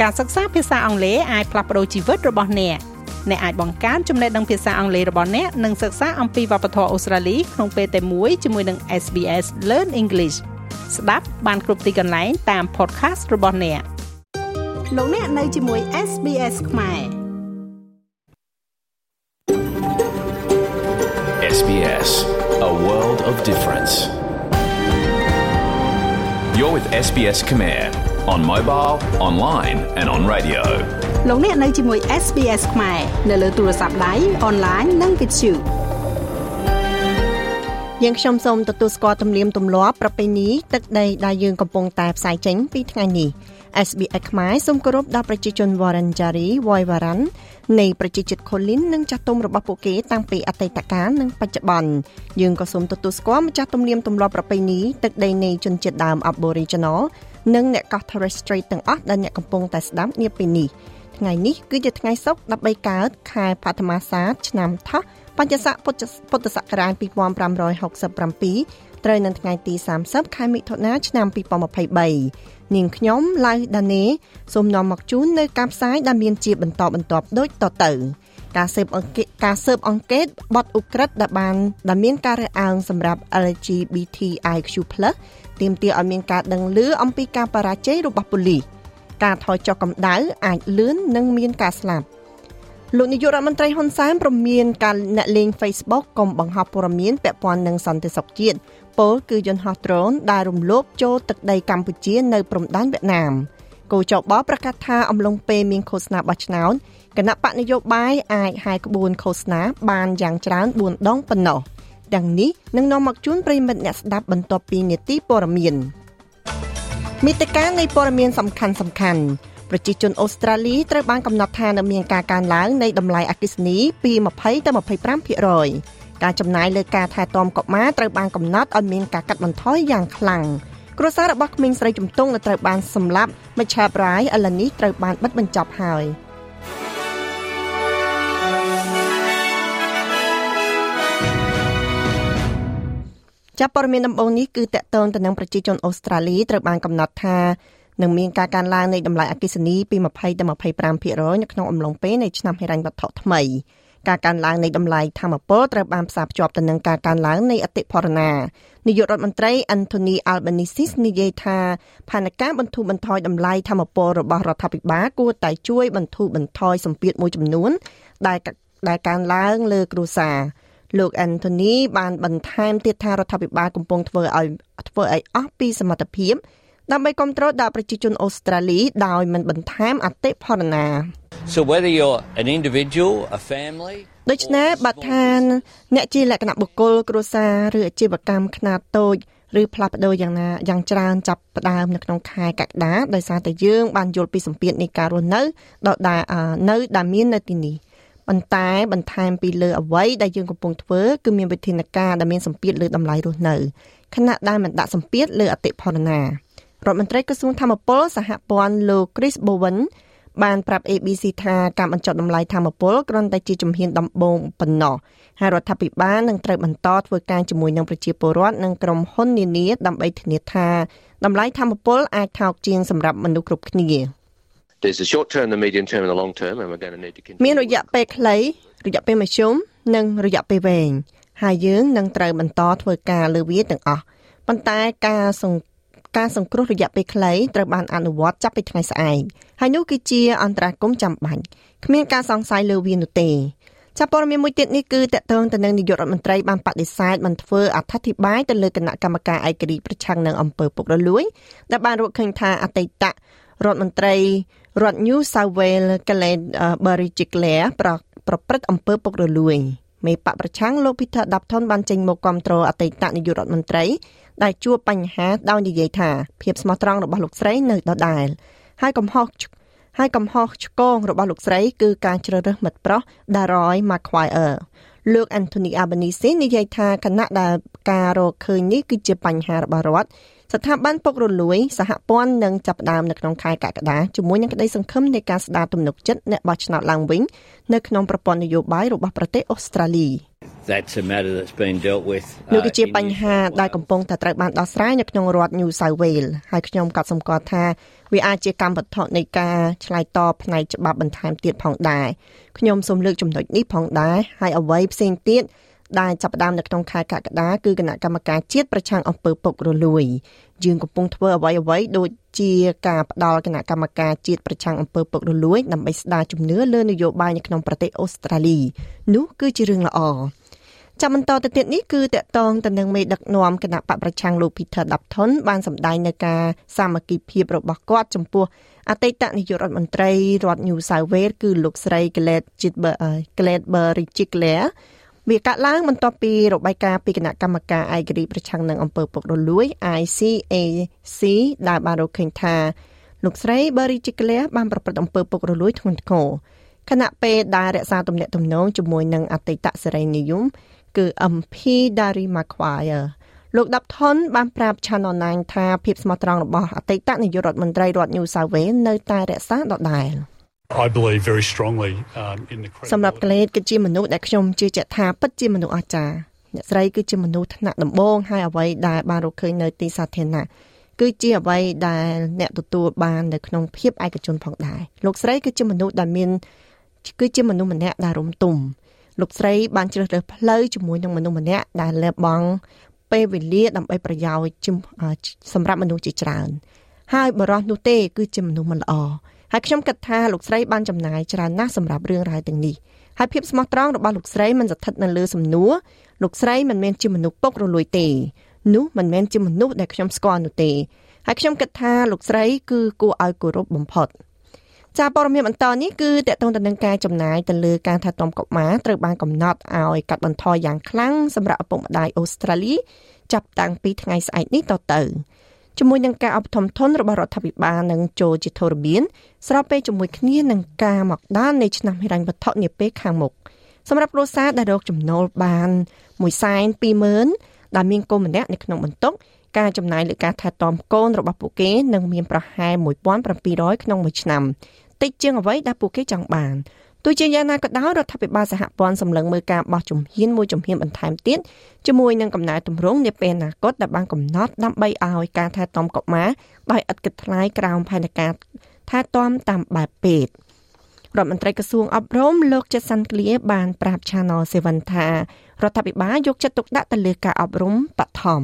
ការសិក្សាភាសាអង់គ្លេសអាចផ្លាស់ប្តូរជីវិតរបស់អ្នកអ្នកអាចបង្កើនចំណេះដឹងភាសាអង់គ្លេសរបស់អ្នកនិងសិក្សាអំពីវប្បធម៌អូស្ត្រាលីក្នុងពេលតែមួយជាមួយនឹង SBS Learn English ស្ដាប់បានគ្រប់ទីកន្លែងតាម podcast របស់អ្នកលោកអ្នកនៅជាមួយ SBS ខ្មែរ SBS A world of difference You're with SBS Khmer on mobile, online and on radio. លោកអ្នកនៅជាមួយ SBS ខ្មែរនៅលើទូរស័ព្ទដៃអនឡាញនិងវិទ្យុយើងខ្ញុំសូមទទួលស្គាល់ទំនៀមទម្លាប់ប្រពៃណីទឹកដីដែលយើងកំពុងតែផ្សាយចេញពីថ្ងៃនេះ SBS ខ្មែរសូមគោរពដល់ប្រជាជន Warrangari Woiwaran នៃប្រជាជាតិ Kulin និងចាស់ទុំរបស់ពួកគេតាំងពីអតីតកាលនិងបច្ចុប្បន្នយើងក៏សូមទទួលស្គាល់ម្ចាស់ទំនៀមទម្លាប់ប្រពៃណីទឹកដីនៃជនជាតិដើម Aboriginal និងអ្នកកោះ Torres Strait ទាំងអស់ដែលអ្នកកំពុងតែស្ដាប់នាពេលនេះថ្ងៃនេះគឺជាថ្ងៃសុក្រ13កើតខែបឋមសាទឆ្នាំថោះបញ្ញស័កពុទ្ធសករាជ2567ត្រូវនៅថ្ងៃទី30ខែមិថុនាឆ្នាំ2023នាងខ្ញុំឡៅដានេសូមនាំមកជូននៅការផ្សាយដែលមានជាបន្តបន្ទាប់ដូចតទៅការស៊ើបអង្កេតការស៊ើបអង្កេតបទឧក្រិដ្ឋដែលបានដែលមានការរើសអើងសម្រាប់ LGBTIQ+ ទាមទារឲ្យមានការដឹងឮអំពីការបរាជ័យរបស់ប៉ូលីសការថយចុះកម្ដៅអាចលឿននិងមានការស្លាប់លោកនាយករដ្ឋមន្ត្រីហ៊ុនសែនប្រមានការអ្នកលេង Facebook កុំបង្ហោះព័ត៌មានពាក់ព័ន្ធនឹងសន្តិសុខជាតិពលគឺយន្តហោះដ្រូនដែលរំលោភចូលទឹកដីកម្ពុជានៅព្រំដែនវៀតណាមគូចបប្រកាសថាអំឡុងពេលមានឃោសនាបោះឆ្នោតគណៈបកនយោបាយអាចហាយក្បួនឃោសនាបានយ៉ាងច្រើន4ដងប៉ុណ្ណោះ ទាំងនេះនឹងនាំមកជូនប្រិមិត្តអ្នកស្ដាប់បន្ទាប់ពីនេតិព័ត៌មានមេតិការនៃព័ត៌មានសំខាន់សំខាន់ប្រជាជនអូស្ត្រាលីត្រូវបានកំណត់ថានឹងមានការកើនឡើងនៃតម្លៃអគ្គិសនីពី20ទៅ25%ការចំណាយលើការថែទាំកុមារត្រូវបានកំណត់ឲ្យមានការកាត់បន្ថយយ៉ាងខ្លាំងគ្រួសាររបស់ក្មេងស្រីជំទង់ដែលត្រូវបានសម្លាប់មច្ឆាប្រាយឥឡូវនេះត្រូវបានបិទបញ្ចប់ហើយ។ ចាប់ព័ត៌មានដំបូងនេះគឺតកតងទៅនឹងប្រជាជនអូស្ត្រាលីត្រូវបានកំណត់ថានឹងមានការកើនឡើងនៃតម្លៃអគ្គិសនីពី20ទៅ25%នៅក្នុងអំឡុងពេលនៃឆ្នាំហិរញ្ញវត្ថុថ្មីការកើនឡើងនៃតម្លៃធម្មពលត្រូវបានផ្សារភ្ជាប់ទៅនឹងការកើនឡើងនៃអតិផរណានាយករដ្ឋមន្ត្រី Anthony Albanese និយាយថាផែនការបន្ធូរបន្ថយតម្លៃធម្មពលរបស់រដ្ឋាភិបាលគួរតែជួយបន្ធូរបន្ថយសម្ពាធមួយចំនួនដែលដែលកើនឡើងលើគ្រួសារ លោក Anthony បានបន្ថែមទៀតថារដ្ឋាភិបាលកំពុងធ្វើឲ្យធ្វើឲ្យអស់ពីសមត្ថភាពដើម្បីគ្រប់គ្រងដល់ប្រជាជនអូស្ត្រាលីដោយមិនបន្ថែមអតិផរណា So whether you're an individual, a family ដូច្នេះបាត់ឋានអ្នកជាលក្ខណៈបុគ្គលគ្រួសារឬអាជីវកម្មខ្នាតតូចឬផ្លាស់ប្ដូរយ៉ាងណាយ៉ាងច្រើនចាប់ផ្ដើមនៅក្នុងខែកក្កដាដោយសារតែយើងបានយល់ពីសម្ពាធនៃការរស់នៅដល់នៅដែលមាននៅទីនេះ ប៉ុន្តែបន្ថែមពីលើអ្វីដែលយើងកំពុងធ្វើគឺមានវិធានការដែលមានសម្ពាធលើតម្លៃរស់នៅខណៈដែលមិនដាក់សម្ពាធលើអតិផរណារដ្ឋមន្ត្រីក្រសួងធម្មពលសហព័ន្ធលោក Chris Bowen បានប្រាប់ ABC ថាការបញ្ចុះតម្លៃធម្មពលគ្រាន់តែជាជំហានដំបូងប៉ុណ្ណោះហើយរដ្ឋាភិបាលនឹងត្រូវបន្តធ្វើការជាមួយនឹងប្រជាពលរដ្ឋនិងក្រុមហ៊ុននានាដើម្បីធានាថាតម្លៃធម្មពលអាចថោកជាងសម្រាប់មនុស្សគ្រប់គ្នា។ There's the short term, the medium term and the long term and we're going to need to continue មានរយៈពេលខ្លីរយៈពេលមធ្យមនិងរយៈពេលវែងហើយយើងនឹងត្រូវបន្តធ្វើការលើវាទាំងអស់ប៉ុន្តែការសង្ការសង្គ្រោះរយៈពេលខ្លីត្រូវបានអនុវត្តចាប់ពីថ្ងៃស្អែកហើយនោះគឺជាអន្តរាគមចាំបាច់គ្មានការសង្ស័យលើវានោះទេចាប់ព័ត៌មានមួយទៀតនេះគឺតកតងទៅនឹងនាយករដ្ឋមន្ត្រីបានបដិសេធមិនធ្វើអត្ថាធិប្បាយទៅលើគណៈកម្មការឯករាជ្យប្រឆាំងនឹងអំពើពុករលួយដែលបានរកឃើញថាអតីតរដ្ឋមន្ត្រីរដ្ឋ New South Wales Glenn Berejiklian ប្រប្រព្រឹត្តអំពើពុករលួយមេបកប្រឆាំងលោក Peter Dutton បានចេញមកគាំទ្រអតីតនាយករដ្ឋមន្ត្រី ដែលជួបបញ្ហាដោយនិយាយថាភាពស្មោះត្រង់របស់លោកស្រីនៅដដែលហើយកំហុសហើយកំហុសឆ្គងរបស់លោកស្រីគឺការជ្រើសរើសមិត្តប្រុស Daroy Maguire លោក Anthony Albanese និយាយថាគណៈដែលការរកឃើញនេះគឺជាបញ្ហារបស់រដ្ឋ ស្ថាប័នពុករលួយសហព័ន្ធនឹងចាប់ផ្ដើមនៅក្នុងខែកក្កដាជាមួយនឹងក្តីសង្ឃឹមនៃការស្ដារទំនុកចិត្តអ្នកបោះឆ្នោតឡើងវិញនៅក្នុងប្រព័ន្ធនយោបាយរបស់ប្រទេសអូស្ត្រាលី that's a matter that's been dealt with នោះគឺជាបញ្ហាដែលកំពុងតែត្រូវបានដោះស្រាយនៅក្នុងរដ្ឋ New South Wales ហើយខ្ញុំក៏សម្គាល់ថាវាអាចជាកម្មវត្ថុនៃការឆ្លើយតបផ្នែកច្បាប់បន្ថែមទៀតផងដែរខ្ញុំសូមលើកចំណុចនេះផងដែរហើយអ្វីផ្សេងទៀត ដែលចាប់ផ្ដើមនៅក្នុងខែកក្កដាគឺគណៈកម្មការជាតិប្រឆាំងអំពើពុករលួយយើងកំពុងធ្វើអ្វីអ្វីដូចជាការផ្ដាល់គណៈកម្មការជាតិប្រឆាំងអំពើពុករលួយដើម្បីស្ដារជំនឿលើនយោបាយនៅក្នុងប្រទេសអូស្ត្រាលីនោះគឺជារឿងល្អចាំបន្តទៅទៀតនេះគឺតកតងទៅនឹងមេដឹកនាំគណៈបកប្រឆាំងលោក Peter Dutton បានសម្ដែងនៅការសាមគ្គីភាពរបស់គាត់ចំពោះអតីតនាយករដ្ឋមន្ត្រីរដ្ឋ New South Wales គឺលោកស្រី Gladys Berejiklian វាកាត់ឡើងបន្ទាប់ពីរបាយការណ៍ពីគណៈកម្មការឯករាជ្យប្រឆាំងនឹងអំពើពុករលួយ ICAC ដែលបានរកឃើញថាលោកស្រី Berry Chiclea បានប្រព្រឹត្តអំពើពុករលួយធ្ងន់ធ្ងរខណៈពេលដែលរក្សាទំនាក់ទំនងជាមួយនឹងអតីតសេរីនិយមគឺ MP Dari Maguire លោកដាប់ថនបានប្រាប់ Channel 9ថាភាពស្មោះត្រង់របស់អតីតនាយករដ្ឋមន្ត្រីរដ្ឋ New South Wales នៅតែរក្សាដដែល។ I believe very strongly um in the សម្រាប់ក្លេតគឺជាមនុស្សដែលខ្ញុំជឿជាក់ថាពិតជាមនុស្សអស្ចារ្យអ្នកស្រីគឺជាមនុស្សថ្នាក់ដំបូងហើយអ្វីដែលបានរកឃើញនៅទីសាធារណៈគឺជាអ្វីដែលអ្នកទទួលបាននៅក្នុងភាពឯកជនផងដែរលោកស្រីគឺជាមនុស្សដែលមានគឺជាមនុស្សម្នាក់ដែលរំទុំលោកស្រីបានជ្រើសរើសផ្លូវជាមួយនឹងមនុស្សម្នាក់ដែលលះបង់ពេលវេលាដើម្បីប្រយោជន៍សម្រាប់មនុស្សជាច្រើន ហើយបរោះនោះទេគឺជាមនុស្សមិនល្អ ហើយខ្ញុំគិតថាលោកស្រីបានចំណាយច្រើនណាស់សម្រាប់រឿងរ៉ាវទាំងនេះហើយភាពស្មោះត្រង់របស់លោកស្រីមិនស្ថិតនៅលើសំណួរលោកស្រីមិនមែនជាមនុស្សពុករលួយទេនោះមិនមែនជាមនុស្សដែលខ្ញុំស្គាល់នោះទេហើយខ្ញុំគិតថាលោកស្រីគឺគួរឲ្យគោរពបំផុតចាព័ត៌មានបន្តនេះគឺតកតងទៅនឹងការចំណាយទៅលើការថែទាំកុមារត្រូវបានកំណត់ឲ្យកាត់បន្ថយយ៉ាងខ្លាំងសម្រាប់ឪពុកម្ដាយអូស្ត្រាលីចាប់តាំងពីថ្ងៃស្អែកនេះតទៅ ជាមួយនឹងការអបធំធនរបស់រដ្ឋាភិបាលនឹងចូលជាធរមានស្របពេលជាមួយគ្នានឹងការមកដាននៃឆ្នាំហិរញ្ញវត្ថុនាពេលខាងមុខសម្រាប់គ្រួសារដែលរកចំណូលបាន120,000ដែលមានកូនម្នាក់នៅក្នុងបន្ទុកការចំណាយលើការថែទាំកូនរបស់ពួកគេនឹងមានប្រហែល1700ក្នុងមួយឆ្នាំតិចជាងអ្វីដែលពួកគេចង់បានទោះ ជាយ៉ាងណាក៏ដោយរដ្ឋាភិបាលសហព័ន្ធសម្លឹងមើលការបោះជំហានមួយជំហានបន្ថែមទៀតជាមួយនឹងកំណែទម្រង់នាពេលអនាគតដែលបានកំណត់ដើម្បីឲ្យការថែទាំកុមារដោយឥតគិតថ្លៃក្រោមផែនការថែទាំតាមបែបពេទ្យរដ្ឋមន្ត្រីក្រសួងអប់រំលោកចិតសាន់គ្លៀបានប្រាប់ Channel 7ថារដ្ឋាភិបាលយកចិត្តទុកដាក់ទៅលើការអប់រំបឋម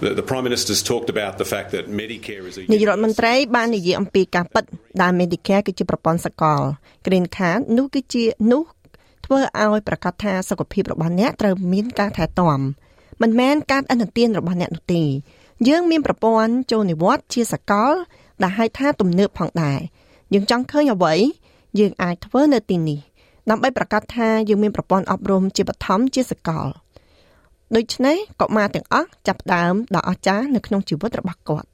The, the Prime Minister's talked about the fact that Medicare is a នាយករដ្ឋមន្ត្រីបាននិយាយអំពីការពិតដែល Medicare គឺជាប្រព័ន្ធសកល Green Card នោះគឺជានោះធ្វើឲ្យប្រកាសថាសុខភាពរបស់អ្នកត្រូវមានការថែទាំមិនមែនការអនុទានរបស់អ្នកនោះទេយើងមានប្រព័ន្ធចូលនិវត្តន៍ជាសកល ដែលហៅថាទំនើបផងដែរយើងចង់ឃើញអ្វីយើងអាចធ្វើនៅទីនេះដើម្បីប្រកាសថាយើងមានប្រព័ន្ធអប់រំជាបឋមជាសកល ដូច្នេះកុមារទាំងអស់ចាប់ផ្ដើមដ៏អស្ចារ្យនៅក្នុងជីវិតរបស់គាត់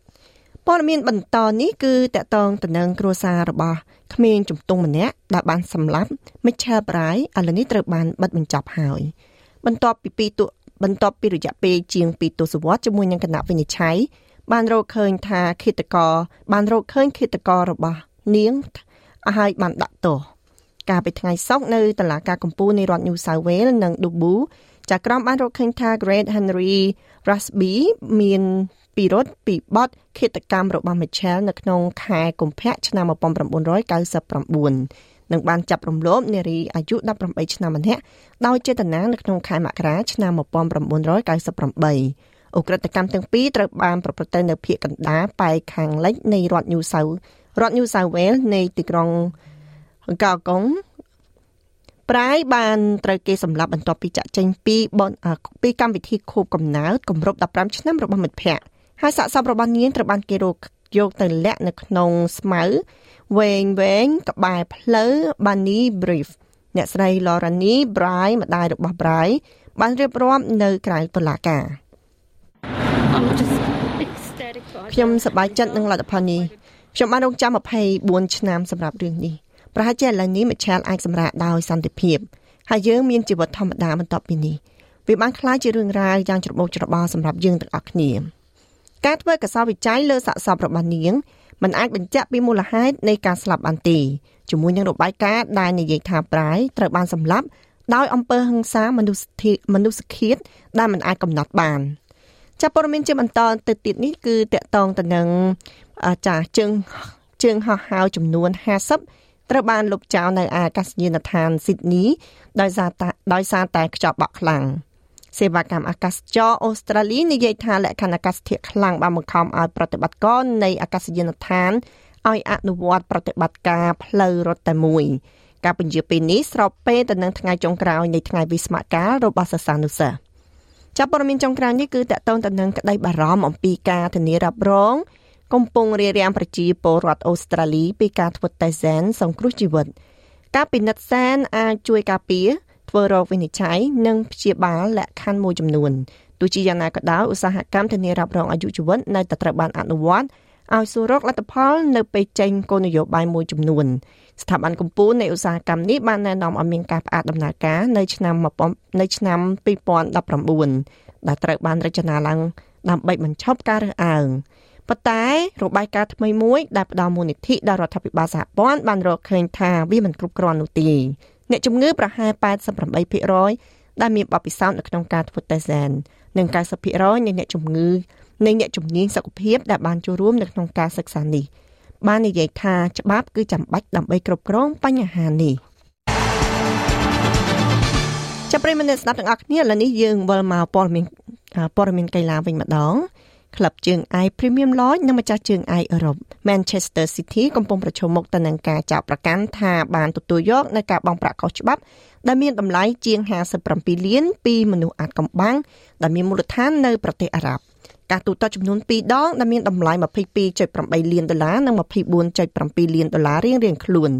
ព័ត៌មានបន្តនេះគឺតកតងទៅនឹងគ្រួសាររបស់ក្មេងជំទង់ម្នាក់ដែលបានសម្លាប់ Mitchell Bray ឥឡូវនេះត្រូវបានបិទបញ្ចប់ហើយ បន្ទាប់ពីពីទូបន្ទាប់ពីរយៈពេលជាង2ទសវត្សរ៍ជាមួយនឹងគណៈវិនិច្ឆ័យបានរកឃើញថាឃាតករបានរកឃើញឃាតកររបស់នាងហើយបានដាក់ទោសកាលពីថ្ងៃសុក្រនៅតុលាការកំពូលនៃរដ្ឋ New South Wales និង Dubu ចាក្រមបានរកឃើញថា Great Henry Rasby មានពីរត់ពីបទឃាតកម្មរបស់ Mitchell នៅក្នុងខែកុម្ភៈឆ្នាំ1999និងបានចាប់រំលោភនារីអាយុ18ឆ្នាំម្នាក់ដោយចេតនានៅក្នុងខែមករាឆ្នាំ1998អ ுக ្រិតកម្មទាំងពីរត្រូវបានប្រព្រឹត្តទៅនៅភូមិកណ្ដាលប៉ែកខាងលិចនៃរដ្ឋ New South រដ្ឋ New South Wales នៃទីក្រុង Gagong ប្រាយបានត្រូវគេសម្លាប់បន្ទាប់ពីចាក់ចេញពីពីកម្មវិធីខូបកំណើតគម្រប់15ឆ្នាំរបស់មិត្តភ័ក្តិហើយសាកសពរបស់នាងត្រូវបានគេរកយកទៅលាក់នៅក្នុងស្មៅវែងវែងក្បែរផ្លូវ Bunny Brief អ្នកស្រី Lorani Bry ម្ដាយរបស់ Bry បានរៀបរាប់នៅក្រៅតុលាការខ្ញុំសប្បាយចិត្តនឹងលទ្ធផលនេះខ្ញុំបានរងចាំ24ឆ្នាំសម្រាប់រឿងនេះ ប្រហែលជាឥឡូវនេះមិឆាលអាចសម្រាកដោយសន្តិភាពហើយយើងមានជីវិតធម្មតាបន្ទាប់ពីនេះវាបានក្លាយជារឿងរ៉ាវយ៉ាងច្របូកច្របល់សម្រាប់យើងទាំងអស់គ្នាការធ្វើកសោវិច័យលើសាកសពរបស់នាងมันអាចបញ្ជាក់ពីមូលហេតុនៃការស្លាប់បានទេជាមួយនឹងរបាយការណ៍ដែលនិយាយថាប្រាយត្រូវបានសម្លាប់ដោយអំពើហិង្សាមនុស្សធិមនុស្សឃាតដែលមិនអាចកំណត់បានចាប់ព័ត៌មានជាបន្តទៅទៀតនេះគឺតកតងទៅនឹងចាជើងជើងហោះហើរចំនួន50 ត្រូវបានលុបចោលនៅអាកាសយានដ្ឋានស៊ីដនីដោយសារតែដោយសារតែខ្យល់បក់ខ្លាំងសេវាកម្មអាកាសចរអូស្ត្រាលីនិយាយថាលក្ខខណ្ឌអាកាសធាតុខ្លាំងបានបង្ខំឲ្យប្រតិបត្តិការនៃអាកាសយានដ្ឋានឲ្យអនុវត្តប្រតិបត្តិការផ្លូវរត់តែមួយការពន្យាពេលនេះស្របពេលទៅនឹងថ្ងៃចុងក្រោយនៃថ្ងៃវិស្សមកាលរបស់សាសានុសិស្សចាប់ព័ត៌មានចុងក្រោយនេះគឺតកតងទៅនឹងក្តីបារម្ភអំពីការធានារ៉ាប់រង កំពុងរារាំងប្រជាពលរដ្ឋអូស្ត្រាលីពីការធ្វើតេស្តសែនសង្គ្រោះជីវិត ការពិនិត្យសែនអាចជួយការពារធ្វើរោគវិនិច្ឆ័យនិងព្យាបាលលក្ខខណ្ឌមួយចំនួនទោះជាយ៉ាងណាក៏ដោយឧស្សាហកម្មធានារ៉ាប់រងអាយុជីវិតនៅតែត្រូវបានអនុវត្តឲ្យសួររកលទ្ធផលនៅពេលចេញគោលនយោបាយមួយចំនួនស្ថាប័នកម្ពុជានៃឧស្សាហកម្មនេះបានណែនាំឲ្យមានការផ្អាកដំណើរការនៅឆ្នាំនៅឆ្នាំ2019ដែលត្រូវបានរចនាឡើងដើម្បីបញ្ឈប់ការរើសអើង ប៉ុន្តែរបាយការណ៍ថ្មីមួយដែលផ្ដល់មូលនិធិដល់រដ្ឋាភិបាលសហព័ន្ធបានរកឃើញថាវាមិនគ្រប់គ្រាន់នោះទេអ្នកជំងឺប្រហែល88%ដែលមានបទពិសោធន៍នៅក្នុងការធ្វើតេស្តហ្សែននិង90%នៃអ្នកជំងឺនៃអ្នកជំនាញសុខភាពដែលបានចូលរួមនៅក្នុងការសិក្សានេះបាននិយាយថាច្បាប់គឺចាំបាច់ដើម្បីគ្រប់គ្រងបញ្ហានេះចាប់ប្រិមនស្ដាប់ទាំងអស់គ្នាឥឡូវនេះយើងវិលមកព័ត៌មានព័ត៌មានកីឡាវិញម្ដង ក្លឹបជើងឯក Premium Lodge និងម្ចាស់ជើងឯកអឺរ៉ុប Manchester City កំពុងប្រឈមមុខទៅនឹងការចោទប្រកាន់ថាបានទទួលយកនៅការបង់ប្រាក់ខុសច្បាប់ដែលមានតម្លៃជាង57លានពីមនុស្សអាតកំបាំងដែលមានមូលដ្ឋាននៅប្រទេសអារ៉ាប់ការទូទាត់ចំនួន2ដងដែលមានតម្លៃ22.8លានដុល្លារនិង24.7លានដុល្លាររៀងៗខ្លួន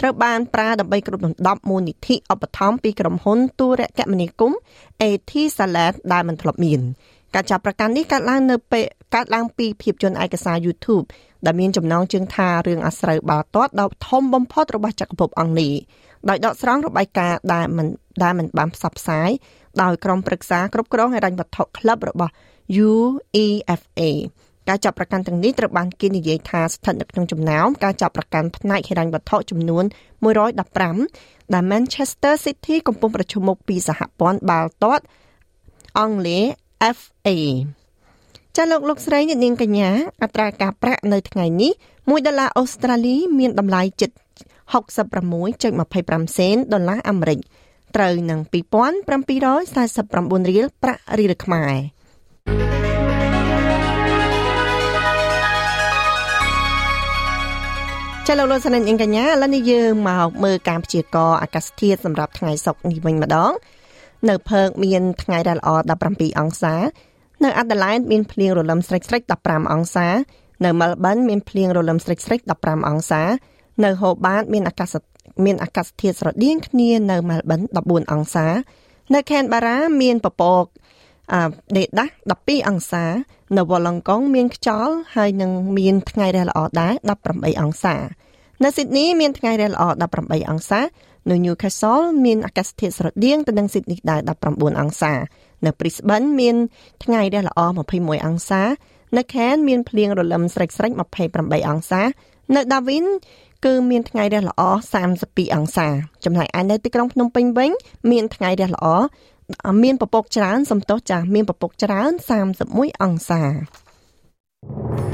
ត្រូវបានប្រើដើម្បីគ្របដណ្ដប់មូលនិធិឧបត្ថម្ភពីក្រុមហ៊ុនទូរគមនាគមន៍ AT Salad ដែលមិនធ្លាប់មាន ការចាប់ប្រកាន់នេះកើតឡើងនៅពេលកើតឡើងពីភាពយន្តឯកសារ YouTube ដែលមានចំណងជើងថារឿងអាស្រូវបាល់ទាត់ដ៏ធំបំផុតរបស់ចក្រភពអង់គ្លេសដោយដកស្រង់របាយការណ៍ដែលមិនដែលមិនបានផ្សព្វផ្សាយដោយក្រុមប្រឹក្សាគ្រប់គ្រងហិរញ្ញវត្ថុក្លឹបរបស់ UEFA ការចាប់ប្រកាន់ទាំងនេះត្រូវបានគេនិយាយថាស្ថិតនៅក្នុងចំណោមការចាប់ប្រកាន់ផ្នែកហិរញ្ញវត្ថុចំនួន115ដែល Manchester City កំពុងប្រឈមមុខពីសហព័ន្ធបាល់ទាត់អង់គ្លេស FA ចាលោកលោកស្រីអ្នកនាងកញ្ញាអត្រាការប្រាក់នៅថ្ងៃនេះ1ដុល្លារអូស្ត្រាលីមានតម្លៃជិត66.25សេនដុល្លារអាមេរិកត្រូវនឹង2749រៀលប្រាក់រៀលខ្មែរចលនាសនិញអង្កញ្ញាឥឡូវនេះយើងមកមើលការព្យាករណ៍អាកាសធាតុសម្រាប់ថ្ងៃសុក្រនេះវិញម្ដង នៅផើកមានថ្ងៃរ៉ែល្អ17អង្សា នៅអាដាលេដមានភ្លៀងរលឹមស្រិចស្រិច15អង្សា នៅមែលប៊នមានភ្លៀងរលឹមស្រិចស្រិច15អង្សា នៅហូបាតមានអាកាសមានអាកាសធាតុស្រដៀងគ្នានៅមែលប៊ន14អង្សា នៅខេនបារ៉ាមានពពកអឺដេដាស់12អង្សា នៅវ៉ឡង់កុងមានខ្យល់ហើយនឹងមានថ្ងៃរះល្អដែរ18អង្សា នៅស៊ីដនីមានថ្ងៃរះល្អ18អង្សា នៅ Newcastle មានអាកាសធាតុស្រដៀងទៅនឹង Sydney ដែរ19អង្សា នៅ Brisbane មានថ្ងៃរះល្អ21អង្សា នៅ Cairns មានភ្លៀងរលឹមស្រិចស្រិច28អង្សា នៅ Darwin គឺមានថ្ងៃរះល្អ32អង្សា ចំណែកឯនៅទីក្រុងភ្នំពេញវិញ មានថ្ងៃរះល្អមានពពកច្រើន សំទោសចាស់មានពពកច្រើន31អង្សាច